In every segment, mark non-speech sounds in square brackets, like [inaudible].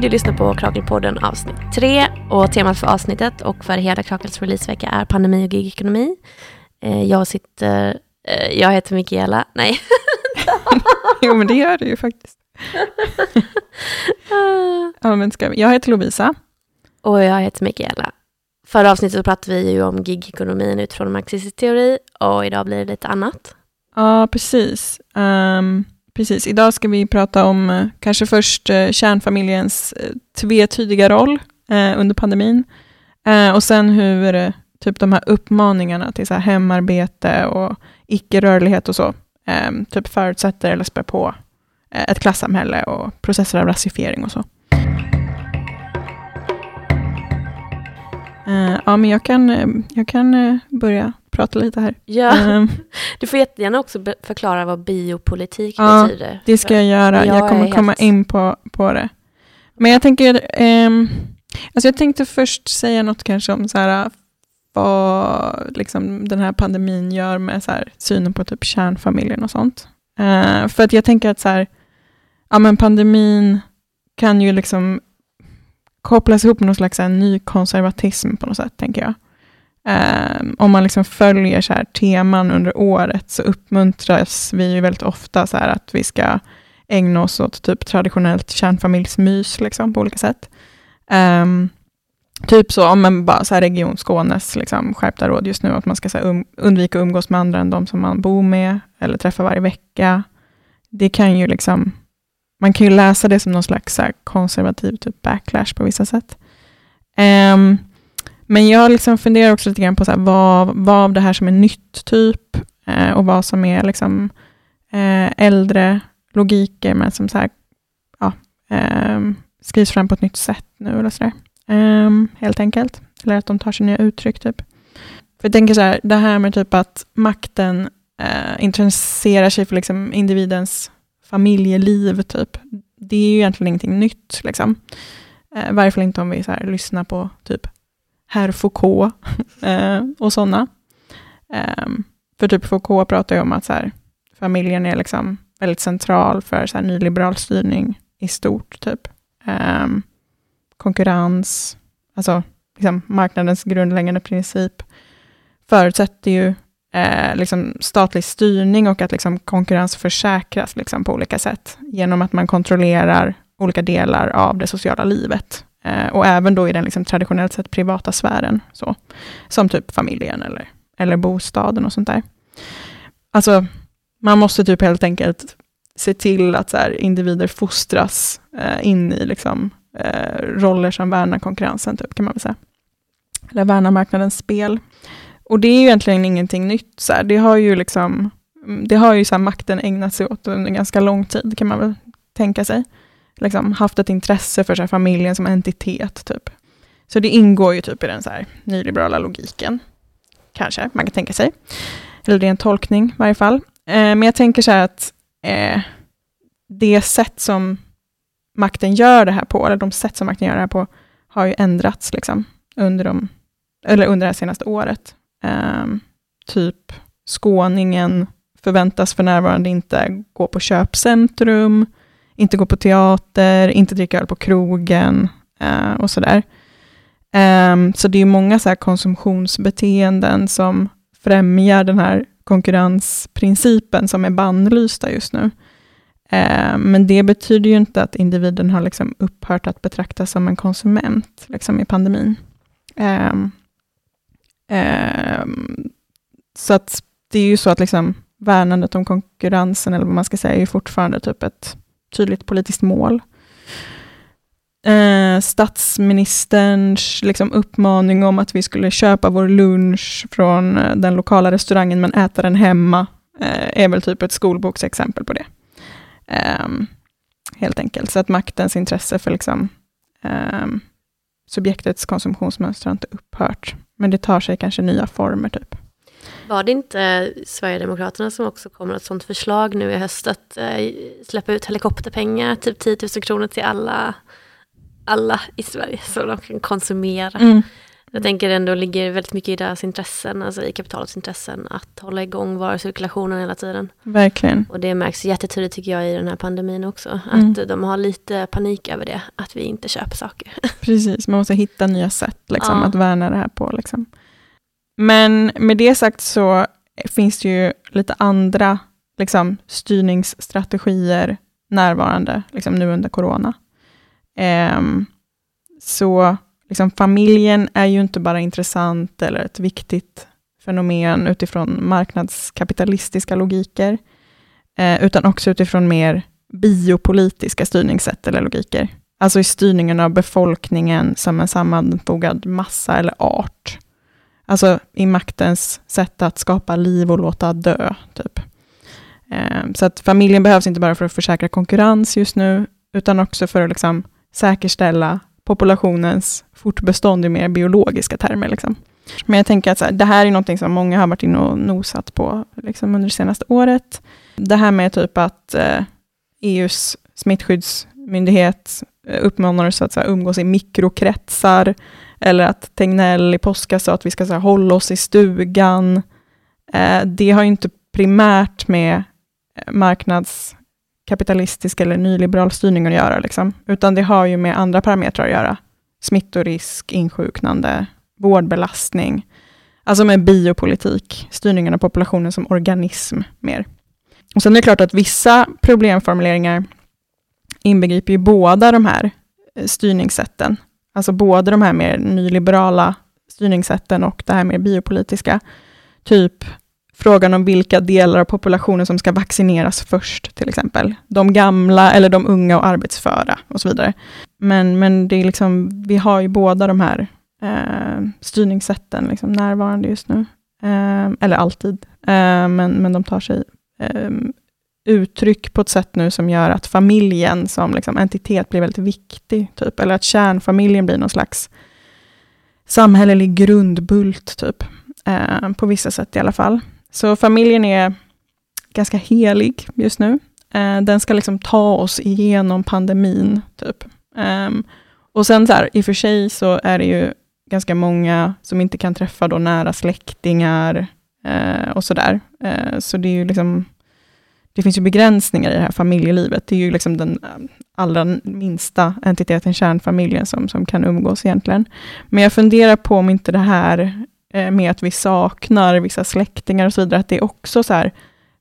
Du lyssnar på Krakelpodden avsnitt 3 och temat för avsnittet och för hela Krakels releasevecka är pandemi och gigekonomi. Eh, jag sitter, eh, jag heter Mikaela, nej. [laughs] jo men det gör du ju faktiskt. [laughs] ja, men ska? Jag heter Lovisa. Och jag heter Mikaela. Förra avsnittet så pratade vi ju om gigekonomin utifrån marxistisk teori och idag blir det lite annat. Ja, precis. Um, precis. Idag ska vi prata om eh, kanske först eh, kärnfamiljens eh, tvetydiga roll under pandemin och sen hur typ de här uppmaningarna till så här hemarbete och icke-rörlighet och så typ förutsätter eller spär på ett klassamhälle och processer av rasifiering och så. ja, men jag kan, jag kan börja prata lite här. Ja. Um, [laughs] du får jättegärna också förklara vad biopolitik ja, betyder. det ska jag göra. Jag, jag kommer helt... komma in på, på det. Men jag tänker, um, alltså jag tänkte först säga något kanske om så här, vad liksom, den här pandemin gör med så här, synen på typ kärnfamiljen och sånt. Uh, för att jag tänker att så här, ja, men pandemin kan ju liksom kopplas ihop med någon slags här, ny konservatism på något sätt, tänker jag. Um, om man liksom följer så här teman under året så uppmuntras vi ju väldigt ofta så här att vi ska ägna oss åt typ traditionellt kärnfamiljsmys liksom, på olika sätt. Um, typ så, om man bara så här Region Skånes liksom, skärpta råd just nu, att man ska så um, undvika att umgås med andra än de som man bor med, eller träffa varje vecka. Det kan ju liksom, man kan ju läsa det som någon slags så konservativ typ backlash på vissa sätt. Um, men jag liksom funderar också lite grann på så här, vad, vad av det här som är nytt typ eh, och vad som är liksom, eh, äldre logiker men som så här, ja, eh, skrivs fram på ett nytt sätt nu eller så ehm, helt enkelt. Eller att de tar sig nya uttryck typ. För jag tänker så här, det här med typ att makten eh, intresserar sig för liksom individens familjeliv typ. Det är ju egentligen ingenting nytt liksom. Eh, I varje fall inte om vi så här, lyssnar på typ herr Foucault [laughs] eh, och sådana. Eh, för typ Foucault pratar ju om att så här, familjen är liksom väldigt central för så här, nyliberal styrning i stort. typ. Eh, konkurrens, alltså liksom, marknadens grundläggande princip förutsätter ju eh, liksom statlig styrning och att liksom, konkurrens försäkras liksom, på olika sätt genom att man kontrollerar olika delar av det sociala livet. Eh, och även då i den liksom traditionellt sett privata sfären, så, som typ familjen eller, eller bostaden och sånt där. Alltså, man måste typ helt enkelt se till att så här, individer fostras eh, in i liksom, eh, roller som värnar konkurrensen, typ, kan man väl säga. Eller värnar marknadens spel. Och det är ju egentligen ingenting nytt. Så här. Det har ju, liksom, mm, det har ju så här, makten ägnat sig åt under ganska lång tid, kan man väl tänka sig liksom haft ett intresse för så här, familjen som entitet. Typ. Så det ingår ju typ i den så här, nyliberala logiken. Kanske, man kan tänka sig. Eller det är en tolkning i varje fall. Eh, men jag tänker så här att eh, det sätt som makten gör det här på, eller de sätt som makten gör det här på, har ju ändrats liksom, under, de, eller under det här senaste året. Eh, typ skåningen förväntas för närvarande inte gå på köpcentrum, inte gå på teater, inte dricka öl på krogen eh, och sådär. Um, så det är många så konsumtionsbeteenden som främjar den här konkurrensprincipen som är bannlysta just nu. Uh, men det betyder ju inte att individen har liksom upphört att betraktas som en konsument liksom i pandemin. Um, um, så att det är ju så att liksom värnandet om konkurrensen, eller vad man ska säga, är fortfarande typ ett tydligt politiskt mål. Eh, statsministerns liksom, uppmaning om att vi skulle köpa vår lunch från eh, den lokala restaurangen men äta den hemma eh, är väl typ ett skolboksexempel på det. Eh, helt enkelt, så att maktens intresse för liksom, ehm, subjektets konsumtionsmönster har inte upphört, men det tar sig kanske nya former. typ. Var det inte Sverigedemokraterna som också kom med ett sånt förslag nu i höst att eh, släppa ut helikopterpengar, typ 10 000 kronor till alla, alla i Sverige så de kan konsumera? Mm. Jag tänker ändå ligger väldigt mycket i deras intressen, alltså i kapitalets intressen, att hålla igång varucirkulationen hela tiden. Verkligen. Och det märks jättetydligt tycker jag i den här pandemin också, mm. att de har lite panik över det, att vi inte köper saker. [laughs] Precis, man måste hitta nya sätt liksom, ja. att värna det här på. Liksom. Men med det sagt så finns det ju lite andra liksom, styrningsstrategier närvarande liksom, nu under corona. Um, så liksom, familjen är ju inte bara intressant eller ett viktigt fenomen utifrån marknadskapitalistiska logiker, eh, utan också utifrån mer biopolitiska styrningssätt eller logiker. Alltså i styrningen av befolkningen som en sammanfogad massa eller art. Alltså i maktens sätt att skapa liv och låta dö. Typ. Ehm, så att familjen behövs inte bara för att försäkra konkurrens just nu, utan också för att liksom säkerställa populationens fortbestånd i mer biologiska termer. Liksom. Men jag tänker att så här, det här är något som många har varit inne och nosat på liksom under det senaste året. Det här med typ att eh, EUs smittskyddsmyndighet eh, uppmanar oss att så här, umgås i mikrokretsar, eller att Tegnell i påskas sa att vi ska så här, hålla oss i stugan. Eh, det har ju inte primärt med eh, marknadskapitalistisk eller nyliberal styrning att göra, liksom. utan det har ju med andra parametrar att göra. Smittorisk, insjuknande, vårdbelastning, alltså med biopolitik, styrningen av populationen som organism mer. Och sen är det klart att vissa problemformuleringar inbegriper ju båda de här eh, styrningssätten, alltså både de här mer nyliberala styrningssätten och det här mer biopolitiska, typ frågan om vilka delar av populationen som ska vaccineras först, till exempel. De gamla eller de unga och arbetsföra och så vidare. Men, men det är liksom, vi har ju båda de här eh, styrningssätten liksom närvarande just nu. Eh, eller alltid, eh, men, men de tar sig eh, uttryck på ett sätt nu som gör att familjen som liksom entitet blir väldigt viktig, typ. eller att kärnfamiljen blir någon slags samhällelig grundbult, typ. Eh, på vissa sätt i alla fall. Så familjen är ganska helig just nu. Eh, den ska liksom ta oss igenom pandemin, typ. Eh, och sen så här, i och för sig så är det ju ganska många som inte kan träffa då nära släktingar eh, och sådär. Eh, så det är ju liksom, det finns ju begränsningar i det här familjelivet. Det är ju liksom den ehm, allra minsta entiteten, kärnfamiljen, som, som kan umgås egentligen. Men jag funderar på om inte det här eh, med att vi saknar vissa släktingar och så vidare, att det också så här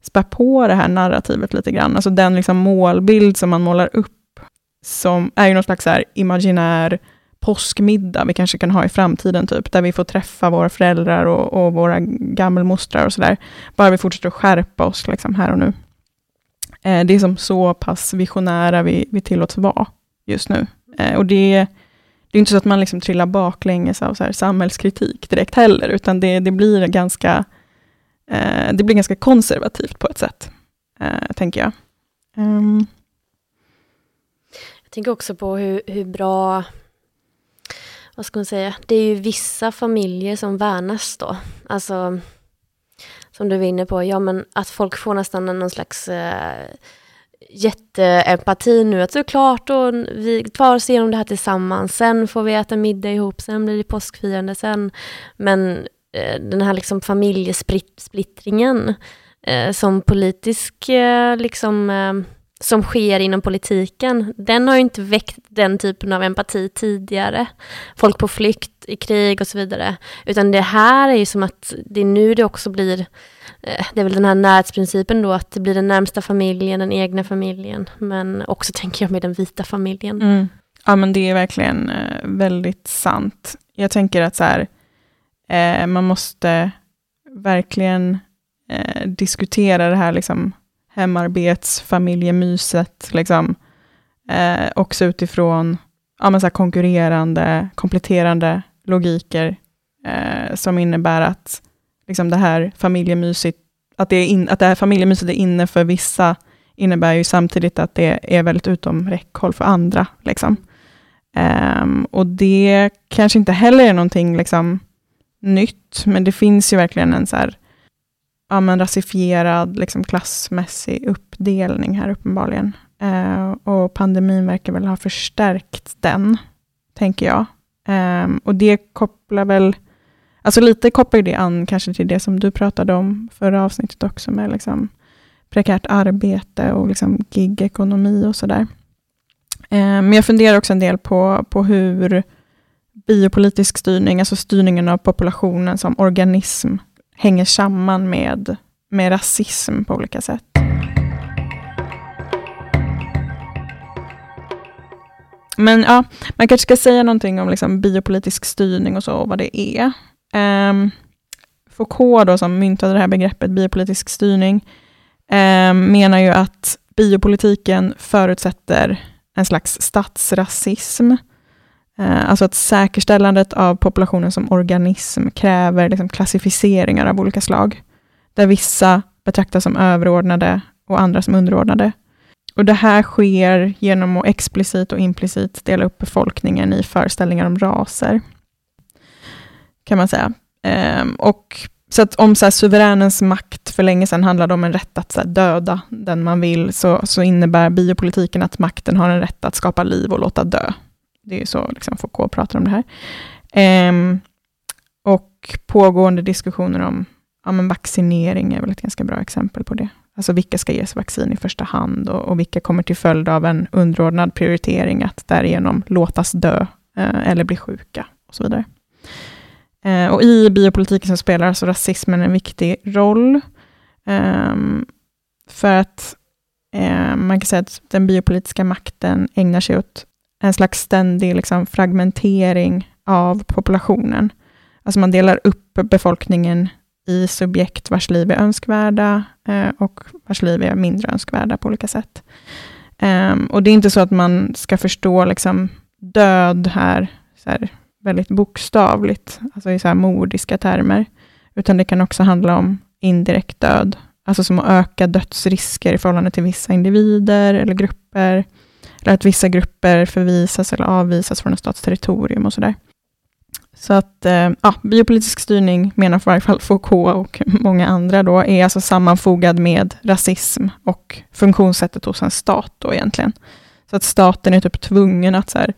spär på det här narrativet lite grann. Alltså den liksom målbild som man målar upp, som är ju någon slags så här imaginär påskmiddag vi kanske kan ha i framtiden, typ, där vi får träffa våra föräldrar och, och våra gammelmostrar och sådär. Bara vi fortsätter att skärpa oss liksom, här och nu. Eh, det är som så pass visionära vi, vi tillåts vara just nu. Eh, och det det är inte så att man liksom trillar baklänges av så här samhällskritik direkt heller, utan det, det blir ganska eh, det blir ganska konservativt på ett sätt, eh, tänker jag. Um. Jag tänker också på hur, hur bra, vad ska man säga, det är ju vissa familjer som värnas då. Alltså, som du var inne på, ja men att folk får nästan någon slags eh, jätteempati nu, att såklart, och vi tar oss igenom det här tillsammans, sen får vi äta middag ihop, sen blir det påskfirande, sen, men eh, den här liksom familjesplittringen eh, som politisk, eh, liksom, eh, som sker inom politiken, den har ju inte väckt den typen av empati tidigare. Folk på flykt i krig och så vidare. Utan det här är ju som att det är nu det också blir eh, det är väl den här närhetsprincipen då, att det blir den närmsta familjen, den egna familjen, men också tänker jag med den vita familjen. Mm. Ja, men det är verkligen eh, väldigt sant. Jag tänker att så här, eh, man måste verkligen diskutera det här liksom, hemarbetsfamiljemyset, liksom, eh, också utifrån ja, men så konkurrerande, kompletterande logiker, eh, som innebär att liksom det här familjemyset, att det, är in, att det här familjemyset är inne för vissa, innebär ju samtidigt att det är väldigt utom räckhåll för andra. Liksom. Um, och det kanske inte heller är någonting liksom, nytt, men det finns ju verkligen en så här, ja, men rasifierad liksom, klassmässig uppdelning här uppenbarligen. Eh, och pandemin verkar väl ha förstärkt den, tänker jag. Eh, och det kopplar väl, alltså lite kopplar det an kanske till det som du pratade om förra avsnittet också, med liksom prekärt arbete och liksom gigekonomi och sådär. Eh, men jag funderar också en del på, på hur biopolitisk styrning, alltså styrningen av populationen som organism, hänger samman med, med rasism på olika sätt. Men ja, man kanske ska säga någonting om liksom biopolitisk styrning och så, och vad det är. Um, Foucault, då, som myntade det här begreppet biopolitisk styrning, um, menar ju att biopolitiken förutsätter en slags statsrasism. Eh, alltså att säkerställandet av populationen som organism kräver liksom klassificeringar av olika slag, där vissa betraktas som överordnade och andra som underordnade. Och Det här sker genom att explicit och implicit dela upp befolkningen i föreställningar om raser, kan man säga. Ehm, och så att om så här, suveränens makt för länge sedan handlade om en rätt att så här, döda den man vill, så, så innebär biopolitiken att makten har en rätt att skapa liv och låta dö. Det är så liksom, Foucault pratar om det här. Um, och pågående diskussioner om ja, men vaccinering är väl ett ganska bra exempel på det. Alltså vilka ska ges vaccin i första hand och, och vilka kommer till följd av en underordnad prioritering att därigenom låtas dö eh, eller bli sjuka och så vidare. Eh, och I biopolitiken så spelar alltså rasismen en viktig roll. Eh, för att eh, man kan säga att den biopolitiska makten ägnar sig åt en slags ständig liksom, fragmentering av populationen. Alltså man delar upp befolkningen i subjekt vars liv är önskvärda eh, och vars liv är mindre önskvärda på olika sätt. Um, och det är inte så att man ska förstå liksom, död här, så här väldigt bokstavligt, alltså i så här mordiska termer, utan det kan också handla om indirekt död, alltså som att öka dödsrisker i förhållande till vissa individer eller grupper, eller att vissa grupper förvisas eller avvisas från en stats territorium och sådär. Så att eh, ja, biopolitisk styrning menar för varje fall Foucault och många andra då, är alltså sammanfogad med rasism och funktionssättet hos en stat då egentligen. Så att staten är typ tvungen att så här,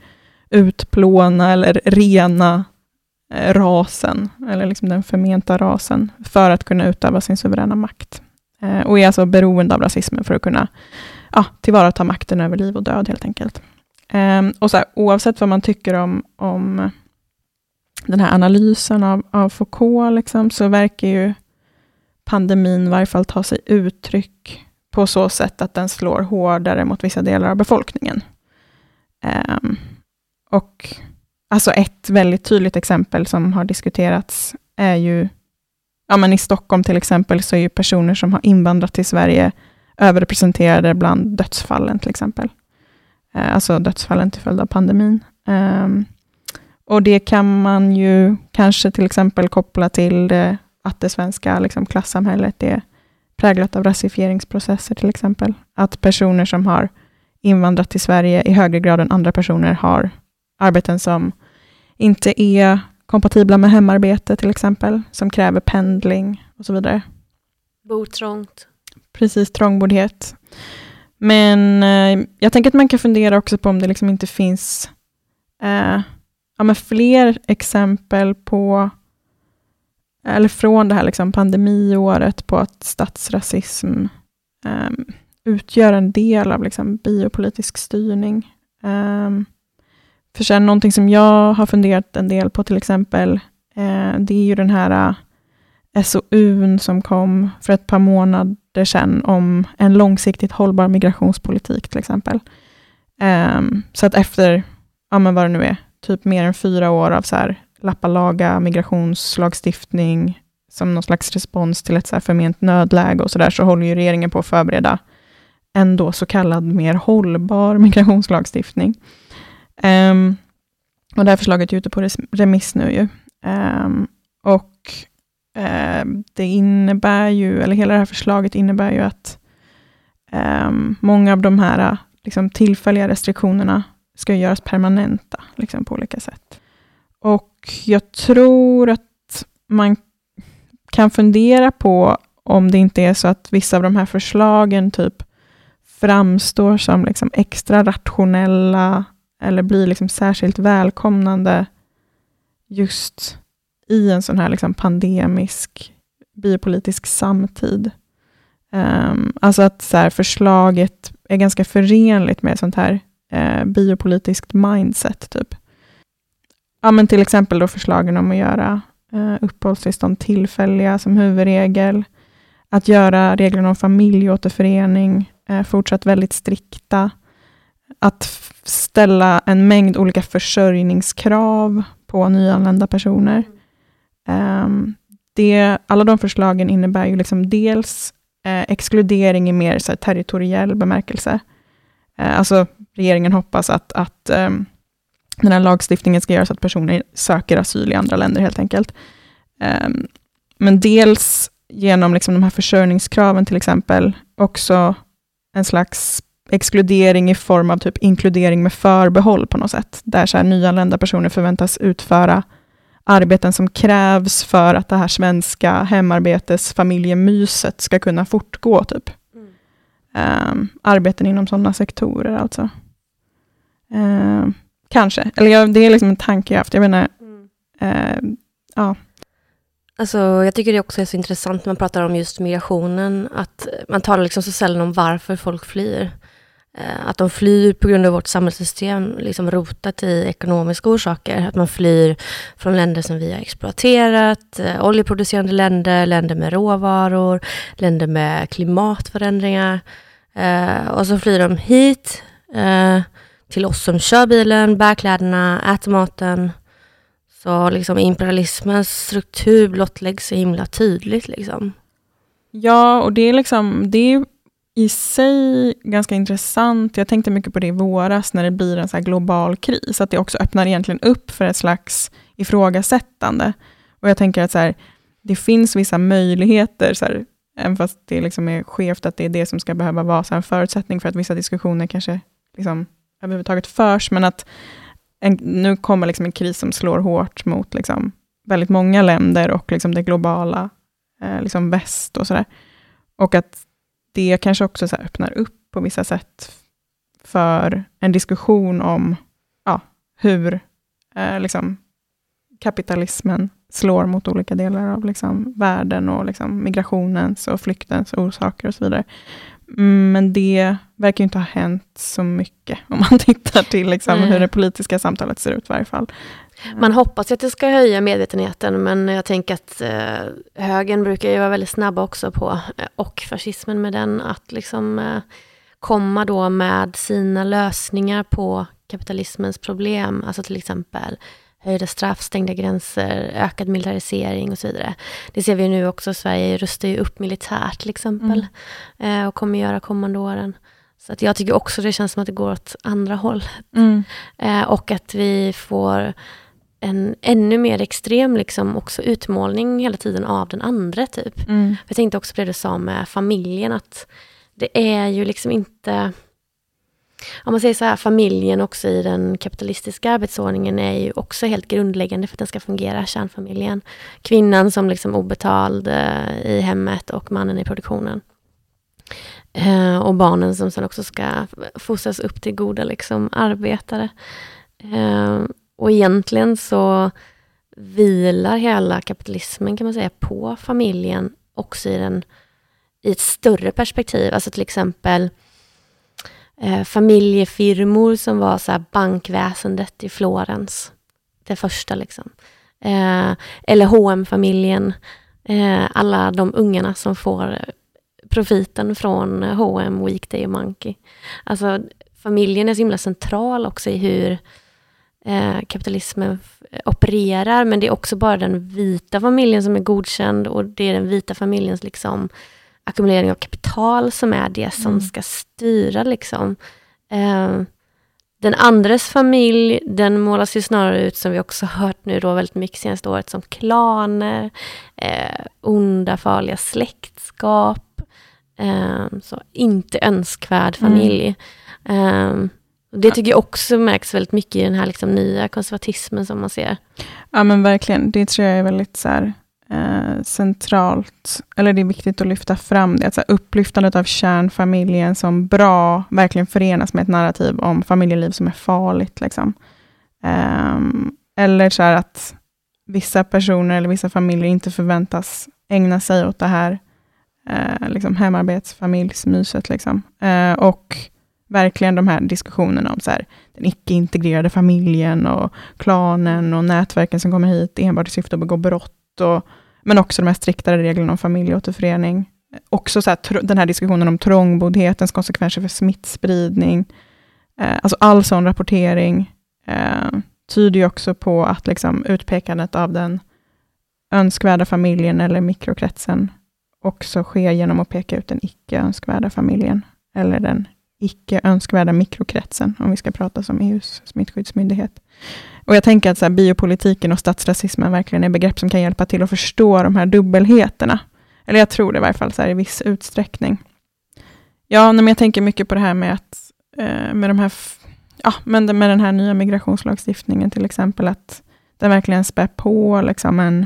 utplåna eller rena eh, rasen, eller liksom den förmenta rasen, för att kunna utöva sin suveräna makt. Eh, och är alltså beroende av rasismen för att kunna ja, tillvarata makten över liv och död helt enkelt. Eh, och så här, oavsett vad man tycker om, om den här analysen av, av Foucault, liksom, så verkar ju pandemin i varje fall ta sig uttryck på så sätt att den slår hårdare mot vissa delar av befolkningen. Um, och alltså ett väldigt tydligt exempel som har diskuterats är ju, ja men i Stockholm till exempel, så är ju personer som har invandrat till Sverige överrepresenterade bland dödsfallen till exempel. Eh, alltså dödsfallen till följd av pandemin. Ehm, och det kan man ju kanske till exempel koppla till det, att det svenska liksom, klassamhället är präglat av rasifieringsprocesser till exempel. Att personer som har invandrat till Sverige i högre grad än andra personer har arbeten som inte är kompatibla med hemarbete till exempel, som kräver pendling och så vidare. Bor trångt. Precis, trångboddhet. Men eh, jag tänker att man kan fundera också på om det liksom inte finns eh, ja, men fler exempel på, eller från det här liksom pandemiåret, på att statsrasism um, utgör en del av liksom biopolitisk styrning. Um, för sen någonting som jag har funderat en del på till exempel, uh, det är ju den här uh, SOUn som kom för ett par månader sedan om en långsiktigt hållbar migrationspolitik till exempel. Um, så att efter, ja men vad det nu är, typ mer än fyra år av så här, lappa laga migrationslagstiftning som någon slags respons till ett så här förment nödläge och sådär, så håller ju regeringen på att förbereda en då så kallad mer hållbar [laughs] migrationslagstiftning. Um, och det här förslaget är ute på remiss nu ju. Um, och Ehm, det innebär ju, eller hela det här förslaget innebär ju att ehm, många av de här liksom, tillfälliga restriktionerna ska göras permanenta liksom, på olika sätt. Och jag tror att man kan fundera på om det inte är så att vissa av de här förslagen typ framstår som liksom extra rationella eller blir liksom särskilt välkomnande just i en sån här liksom pandemisk biopolitisk samtid. Um, alltså att så här, förslaget är ganska förenligt med sånt här uh, biopolitiskt mindset. Typ. Ja, men till exempel då förslagen om att göra uh, uppehållstillstånd tillfälliga som huvudregel. Att göra reglerna om familjeåterförening uh, fortsatt väldigt strikta. Att ställa en mängd olika försörjningskrav på nyanlända personer. Um, det, alla de förslagen innebär ju liksom dels eh, exkludering i mer så här, territoriell bemärkelse. Eh, alltså regeringen hoppas att, att ehm, den här lagstiftningen ska göra så att personer söker asyl i andra länder helt enkelt. Ehm, men dels genom liksom de här försörjningskraven till exempel, också en slags exkludering i form av typ inkludering med förbehåll på något sätt, där så här nyanlända personer förväntas utföra arbeten som krävs för att det här svenska hemarbetesfamiljemyset ska kunna fortgå. Typ. Mm. Um, arbeten inom sådana sektorer alltså. Um, kanske, eller jag, det är liksom en tanke jag haft. Jag menar, mm. uh, ja. Alltså, jag tycker det också är så intressant när man pratar om just migrationen, att man talar liksom så sällan om varför folk flyr. Eh, att de flyr på grund av vårt samhällssystem, liksom rotat i ekonomiska orsaker. Att man flyr från länder som vi har exploaterat, eh, oljeproducerande länder, länder med råvaror, länder med klimatförändringar. Eh, och så flyr de hit, till oss som kör bilen, bär kläderna, äter maten. Så liksom imperialismens struktur blottläggs så himla tydligt. Liksom. Ja, och det är liksom, det är i sig ganska intressant. Jag tänkte mycket på det i våras, när det blir en så global kris, att det också öppnar egentligen upp för ett slags ifrågasättande. Och jag tänker att så här, det finns vissa möjligheter, så här, även fast det liksom är skevt att det är det som ska behöva vara så en förutsättning för att vissa diskussioner kanske liksom överhuvudtaget förs, men att en, nu kommer liksom en kris som slår hårt mot liksom väldigt många länder och liksom det globala eh, liksom väst och sådär. Och att det kanske också så öppnar upp på vissa sätt för en diskussion om ja, hur eh, liksom, kapitalismen slår mot olika delar av liksom, världen och liksom, migrationens och flyktens orsaker och så vidare. Men det verkar inte ha hänt så mycket, om man [laughs] tittar till liksom, hur det politiska samtalet ser ut i varje fall. Man hoppas att det ska höja medvetenheten, men jag tänker att eh, högern brukar ju vara väldigt snabba också på, eh, och fascismen med den, att liksom eh, komma då med sina lösningar på kapitalismens problem, alltså till exempel höjda straff, stängda gränser, ökad militarisering och så vidare. Det ser vi nu också, Sverige rustar ju upp militärt till exempel, mm. eh, och kommer göra kommande åren. Så att jag tycker också det känns som att det går åt andra hållet. Mm. Eh, och att vi får en ännu mer extrem liksom också utmålning hela tiden av den andra. typ. Mm. Jag tänkte också på det du sa med familjen, att det är ju liksom inte... Om man säger så här, familjen också i den kapitalistiska arbetsordningen är ju också helt grundläggande för att den ska fungera, kärnfamiljen. Kvinnan som liksom obetald eh, i hemmet och mannen i produktionen. Eh, och barnen som sen också ska fostras upp till goda liksom, arbetare. Och egentligen så vilar hela kapitalismen kan man säga på familjen också i, den, i ett större perspektiv. Alltså till exempel eh, familjefirmor som var så bankväsendet i Florens. Det första liksom. Eh, eller hm familjen eh, alla de ungarna som får profiten från H&M, Weekday och Monkey. Alltså familjen är så himla central också i hur eh, kapitalismen opererar, men det är också bara den vita familjen som är godkänd och det är den vita familjens liksom, ackumulering av kapital som är det som mm. ska styra. Liksom. Eh, den andres familj, den målas ju snarare ut som vi också hört nu då väldigt mycket senaste året som klaner, eh, onda farliga släktskap, eh, så inte önskvärd familj. Mm. Det tycker jag också märks väldigt mycket i den här liksom nya konservatismen som man ser. Ja men verkligen, det tror jag är väldigt så här, eh, centralt, eller det är viktigt att lyfta fram det, att så här, upplyftandet av kärnfamiljen som bra verkligen förenas med ett narrativ om familjeliv som är farligt. Liksom. Eh, eller så att vissa personer eller vissa familjer inte förväntas ägna sig åt det här eh, liksom hemarbetsfamiljsmyset. Liksom. Eh, och verkligen de här diskussionerna om så här, den icke-integrerade familjen och klanen och nätverken som kommer hit enbart i syfte att begå brott. Och, men också de här striktare reglerna om familjeåterförening. Också så här, den här diskussionen om trångboddhetens konsekvenser för smittspridning. Eh, alltså all sån rapportering eh, tyder ju också på att liksom, utpekandet av den önskvärda familjen eller mikrokretsen också sker genom att peka ut den icke önskvärda familjen, eller den icke önskvärda mikrokretsen, om vi ska prata som EUs smittskyddsmyndighet. Och jag tänker att så här, biopolitiken och statsrasismen verkligen är begrepp som kan hjälpa till att förstå de här dubbelheterna. Eller jag tror det i varje fall så här, i viss utsträckning. Ja, men jag tänker mycket på det här med att eh, med de här ja, men med den här nya migrationslagstiftningen till exempel, att den verkligen spär på liksom en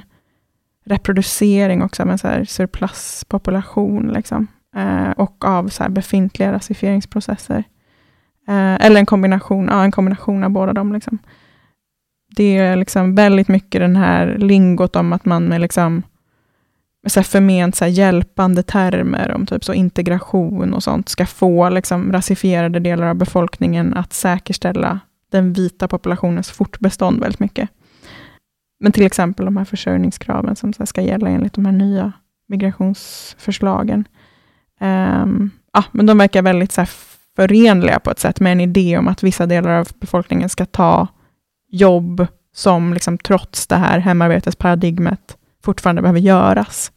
reproducering också av en så här surpluspopulation, liksom, eh, och av så befintliga rasifieringsprocesser. Eh, eller en kombination, ja, en kombination av båda dem. Liksom. Det är liksom väldigt mycket den här lingot om att man med liksom, så här förment så här hjälpande termer om typ så integration och sånt ska få liksom rasifierade delar av befolkningen att säkerställa den vita populationens fortbestånd väldigt mycket. Men till exempel de här försörjningskraven som ska gälla enligt de här nya migrationsförslagen. Um, ja, men de verkar väldigt så förenliga på ett sätt med en idé om att vissa delar av befolkningen ska ta jobb som liksom trots det här hemarbetesparadigmet fortfarande behöver göras.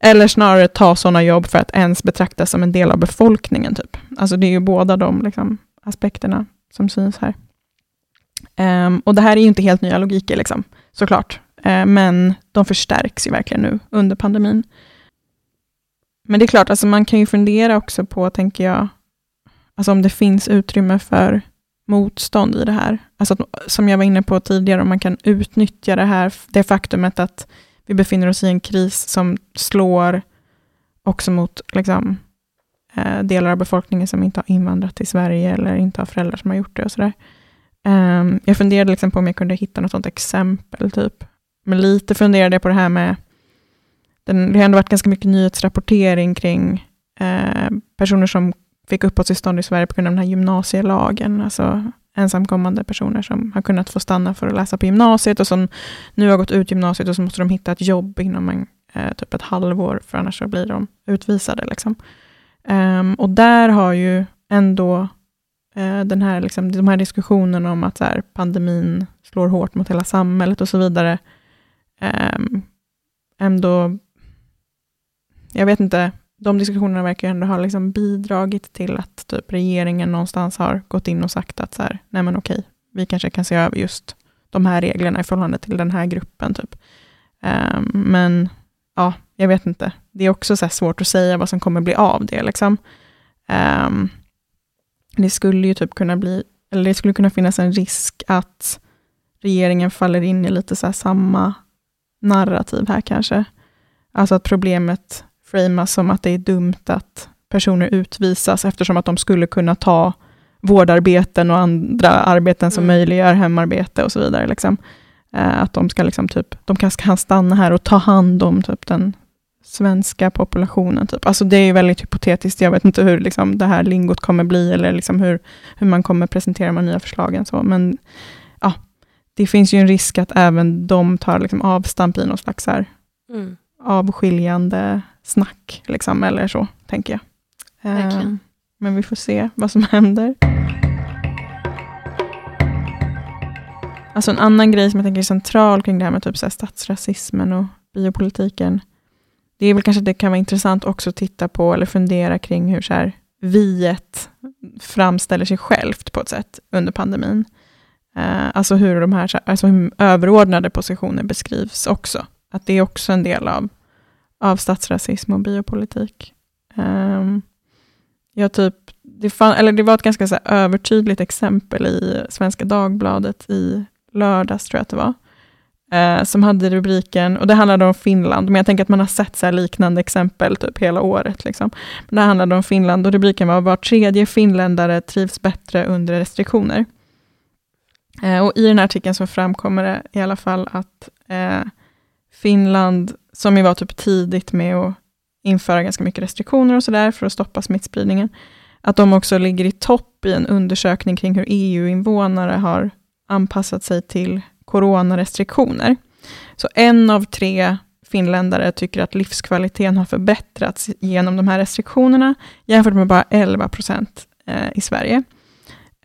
Eller snarare ta sådana jobb för att ens betraktas som en del av befolkningen. Typ. Alltså det är ju båda de liksom, aspekterna som syns här. Um, och det här är ju inte helt nya logiker, liksom, såklart. Uh, ehm, men de förstärks ju verkligen nu under pandemin. Men det är klart, alltså man kan ju fundera också på, tänker jag, alltså om det finns utrymme för motstånd i det här. Alltså som jag var inne på tidigare, om man kan utnyttja det här, det faktumet att vi befinner oss i en kris som slår också mot liksom, eh, delar av befolkningen som inte har invandrat till Sverige eller inte har föräldrar som har gjort det och sådär. Um, jag funderade liksom på om jag kunde hitta något sånt exempel, typ. Men lite funderade jag på det här med, den, det har ändå varit ganska mycket nyhetsrapportering kring eh, personer som fick uppehållstillstånd i Sverige på grund av den här gymnasielagen, alltså ensamkommande personer som har kunnat få stanna för att läsa på gymnasiet och som nu har gått ut gymnasiet och så måste de hitta ett jobb inom en, eh, typ ett halvår, för annars så blir de utvisade. Liksom. Um, och där har ju ändå Eh, den här, liksom, de här diskussionerna om att så här, pandemin slår hårt mot hela samhället och så vidare, um, ändå, jag vet inte, de diskussionerna verkar ändå ha liksom bidragit till att typ regeringen någonstans har gått in och sagt att så här, nej men okej, vi kanske kan se över just de här reglerna i förhållande till den här gruppen. Typ. Um, men ja, jag vet inte. Det är också så svårt att säga vad som kommer bli av det. Liksom. Um, det skulle ju typ kunna bli, eller det skulle kunna finnas en risk att regeringen faller in i lite så samma narrativ här kanske. Alltså att problemet framas som att det är dumt att personer utvisas eftersom att de skulle kunna ta vårdarbeten och andra arbeten som mm. möjliggör hemarbete och så vidare. Liksom. Eh, att de ska liksom typ, de kanske kan stanna här och ta hand om typ den svenska populationen. Typ. Alltså det är väldigt hypotetiskt. Jag vet inte hur liksom, det här lingot kommer bli, eller liksom hur, hur man kommer presentera de nya förslagen. Så. Men ja, det finns ju en risk att även de tar liksom, avstamp i någon slags här, mm. avskiljande snack, liksom, eller så, tänker jag. Uh, men vi får se vad som [laughs] händer. Alltså en annan grej som jag tänker är central kring det här med typ så här statsrasismen och biopolitiken, det är väl kanske det kan vara intressant också att titta på eller fundera kring hur så här, viet framställer sig självt på ett sätt under pandemin. Uh, alltså hur de här alltså hur överordnade positioner beskrivs också. Att det är också en del av, av statsrasism och biopolitik. Um, jag typ, det, fan, eller det var ett ganska så övertydligt exempel i Svenska Dagbladet i lördags, tror jag att det var uh, som hade rubriken, och det handlade om Finland, men jag tänker att man har sett så liknande exempel typ hela året. Liksom. Men det handlade om Finland och rubriken var var tredje finländare trivs bättre under restriktioner. Uh, och I den här artikeln så framkommer det i alla fall att uh, Finland, som ju var typ tidigt med att införa ganska mycket restriktioner och sådär för att stoppa smittspridningen, att de också ligger i topp i en undersökning kring hur EU-invånare har anpassat sig till coronarestriktioner. Så en av tre finländare tycker att livskvaliteten har förbättrats genom de här restriktionerna, jämfört med bara 11 procent eh, i Sverige.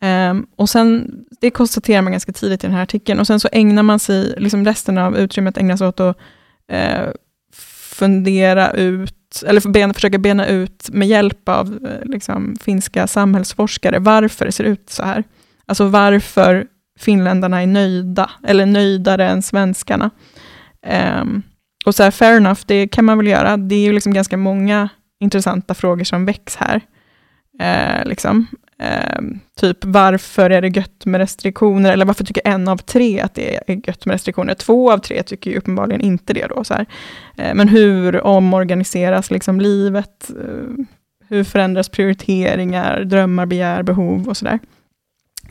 Ehm, och sen, det konstaterar man ganska tidigt i den här artikeln, och sen så ägnar man sig, liksom resten av utrymmet ägnas åt att eh, fundera ut, eller ben, försöka bena ut med hjälp av eh, liksom, finska samhällsforskare, varför det ser ut så här. Alltså varför finländarna är nöjda, eller nöjdare än svenskarna. Um, och så här, fair enough, det kan man väl göra. Det är ju liksom ganska många intressanta frågor som väcks här. Eh, liksom eh, typ varför är det gött med restriktioner, eller varför tycker en av tre att det är gött med restriktioner? Två av tre tycker ju uppenbarligen inte det. Då, så eh, men hur omorganiseras liksom livet? Eh, hur förändras prioriteringar, drömmar, begär, behov och sådär?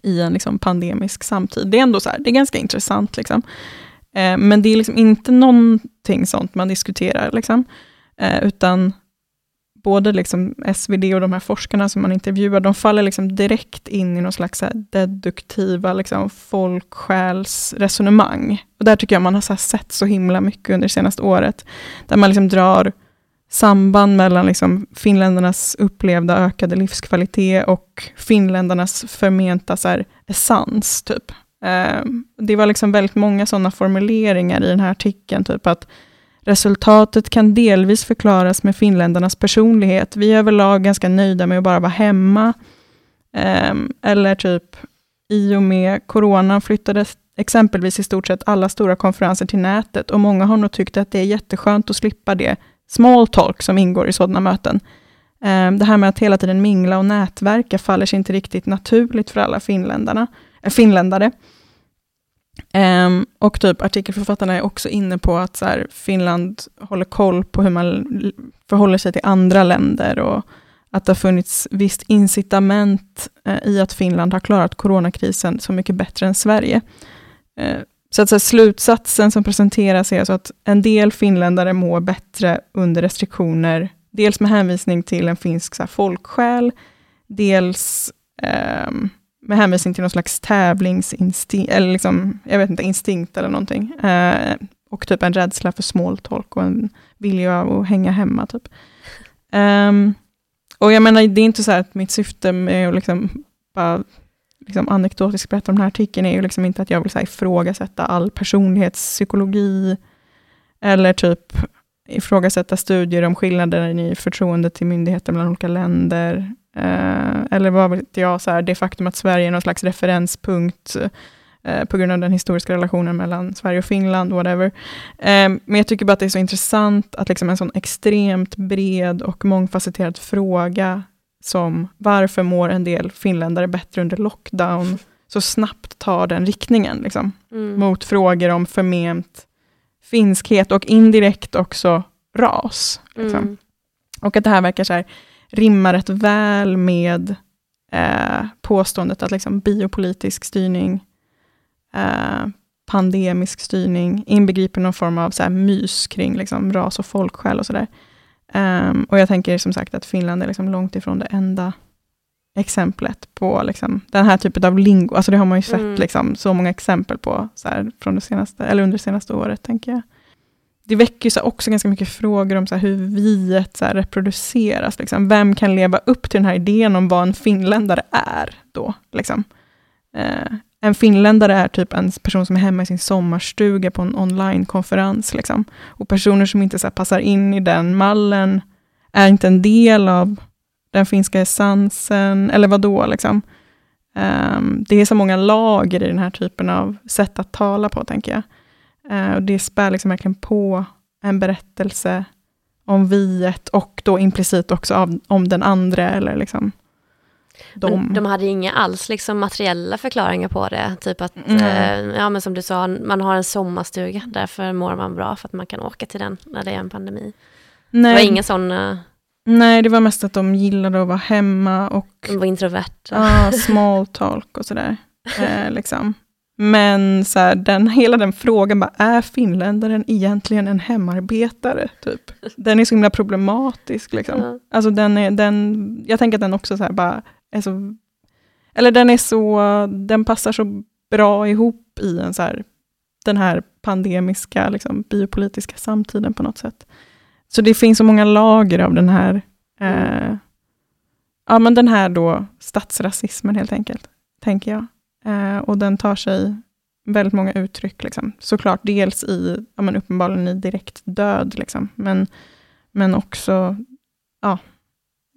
i en liksom pandemisk samtid. Det är ändå så här, det är ganska intressant. Liksom. Eh, men det är liksom inte någonting sånt man diskuterar, liksom. eh, utan både liksom SvD och de här forskarna som man intervjuar, de faller liksom direkt in i någon slags deduktiva liksom folksjälsresonemang. Och där tycker jag man har så sett så himla mycket under det senaste året, där man liksom drar samband mellan liksom finländarnas upplevda ökade livskvalitet och finländarnas förmenta så här, essens. Typ. Eh, det var liksom väldigt många sådana formuleringar i den här artikeln, typ att resultatet kan delvis förklaras med finländarnas personlighet. Vi är överlag ganska nöjda med att bara vara hemma. Eh, eller typ, i och med corona flyttades exempelvis i stort sett alla stora konferenser till nätet och många har nog tyckt att det är jätteskönt att slippa det small talk som ingår i sådana möten. Ehm, det här med att hela tiden mingla och nätverka faller sig inte riktigt naturligt för alla finländarna, äh, finländare. Um, och typ artikelförfattarna är också inne på att så här, Finland håller koll på hur man förhåller sig till andra länder och att det har funnits visst incitament uh, i att Finland har klarat coronakrisen så mycket bättre än Sverige. Uh, så att så här, slutsatsen som presenteras är alltså att en del finländare mår bättre under restriktioner, dels med hänvisning till en finsk så här, folksjäl, dels um, med hänvisning till någon slags tävlingsinstinkt, eller liksom, jag vet inte, instinkt eller någonting. Eh, och typ en rädsla för small talk och en vilja att hänga hemma. Typ. Um, och jag menar, det är inte så att mitt syfte med att liksom bara liksom anekdotiskt berätta om den här artikeln är ju liksom inte att jag vill så här, ifrågasätta all personlighetspsykologi, eller typ ifrågasätta studier om skillnader i förtroende till myndigheter mellan olika länder, Eh, eller vad vet jag, så här, det faktum att Sverige är någon slags referenspunkt eh, på grund av den historiska relationen mellan Sverige och Finland, whatever. Eh, men jag tycker bara att det är så intressant att liksom en sån extremt bred och mångfacetterad fråga som varför mår en del finländare bättre under lockdown, så snabbt tar den riktningen, liksom, mm. mot frågor om förment finskhet och indirekt också ras. Liksom. Mm. Och att det här verkar så här, rimmar rätt väl med eh, påståendet att liksom biopolitisk styrning, eh, pandemisk styrning, inbegriper någon form av så här mys kring liksom ras och folksjäl och sådär. Um, och jag tänker som sagt att Finland är liksom långt ifrån det enda exemplet på liksom, den här typen av lingo. Alltså det har man ju sett mm. liksom, så många exempel på så här, från det senaste, eller under det senaste året, tänker jag det väcker så också ganska mycket frågor om så hur viet så reproduceras. Liksom. Vem kan leva upp till den här idén om vad en finländare är då? Liksom. Eh, en finländare är typ en person som är hemma i sin sommarstuga på en onlinekonferens. Liksom. Och personer som inte så passar in i den mallen är inte en del av den finska essensen, eller vad då? Liksom. Eh, det är så många lager i den här typen av sätt att tala på, tänker jag. Uh, och det spär liksom verkligen på en berättelse om viet och då implicit också av, om den andra. Eller liksom de. de hade inga alls liksom materiella förklaringar på det. Typ att, mm. eh, ja men som du sa, man har en sommarstuga, därför mår man bra för att man kan åka till den när det är en pandemi. Nej. Det var inga sådana... Nej, det var mest att de gillade att vara hemma och... De var introverta. Ja, small talk och sådär. [laughs] eh, liksom. Men så här, den, hela den frågan, bara, är finländaren egentligen en hemarbetare? Typ. Den är så himla problematisk. Liksom. Ja. Alltså den är, den, jag tänker att den också så här, bara är så... Eller den är så, den passar så bra ihop i en så här, den här pandemiska, liksom, biopolitiska samtiden på något sätt. Så det finns så många lager av den här, eh, ja men den här då statsrasismen helt enkelt, tänker jag. Eh, och den tar sig väldigt många uttryck. Liksom. Såklart dels i, ja, men uppenbarligen i direkt död, liksom. men, men också ja,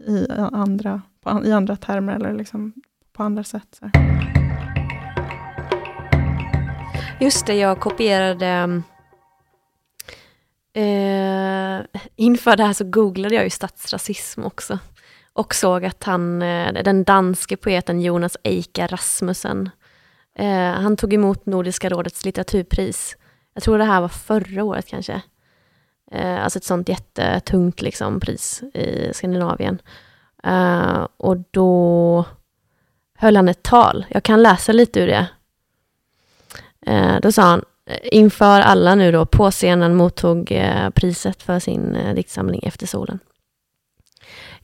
i, andra, på, i andra termer eller liksom på andra sätt. Så. Just det, jag kopierade eh, inför det här så googlade jag ju statsrasism också och såg att han, eh, den danske poeten Jonas Eika Rasmussen, eh, han tog emot Nordiska rådets litteraturpris. Jag tror det här var förra året kanske. Eh, alltså ett sånt jättetungt liksom, pris i Skandinavien. Eh, och då höll han ett tal. Jag kan läsa lite ur det. Eh, då sa han, eh, inför alla nu då på scenen mottog priset för sin diktsamling Efter solen.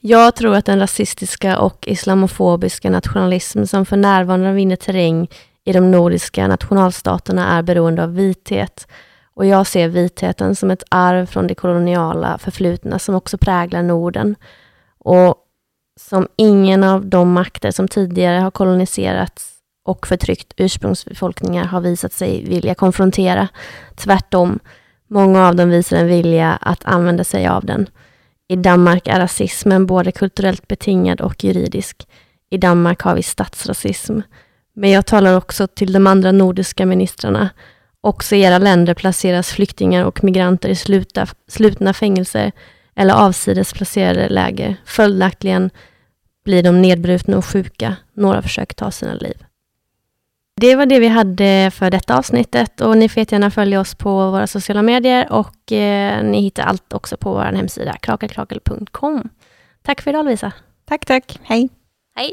Jag tror att den rasistiska och islamofobiska nationalism som för närvarande vinner terräng i de nordiska nationalstaterna är beroende av vithet. Och jag ser vitheten som ett arv från det koloniala förflutna som också präglar Norden. Och som ingen av de makter som tidigare har koloniserats och förtryckt ursprungsbefolkningar har visat sig vilja konfrontera. Tvärtom, många av dem visar en vilja att använda sig av den. I Danmark är rasismen både kulturellt betingad och juridisk. I Danmark har vi statsrasism. Men jag talar också till de andra nordiska ministrarna. Också i era länder placeras flyktingar och migranter i sluta, slutna fängelser eller avsides placerade läger. Följaktligen blir de nedbrutna och sjuka. Några försöker ta sina liv. Det var det vi hade för detta avsnittet och ni får gärna följa oss på våra sociala medier och eh, ni hittar allt också på vår hemsida krakelkrakel.com. Tack för idag Lovisa. Tack, tack. Hej. Hej.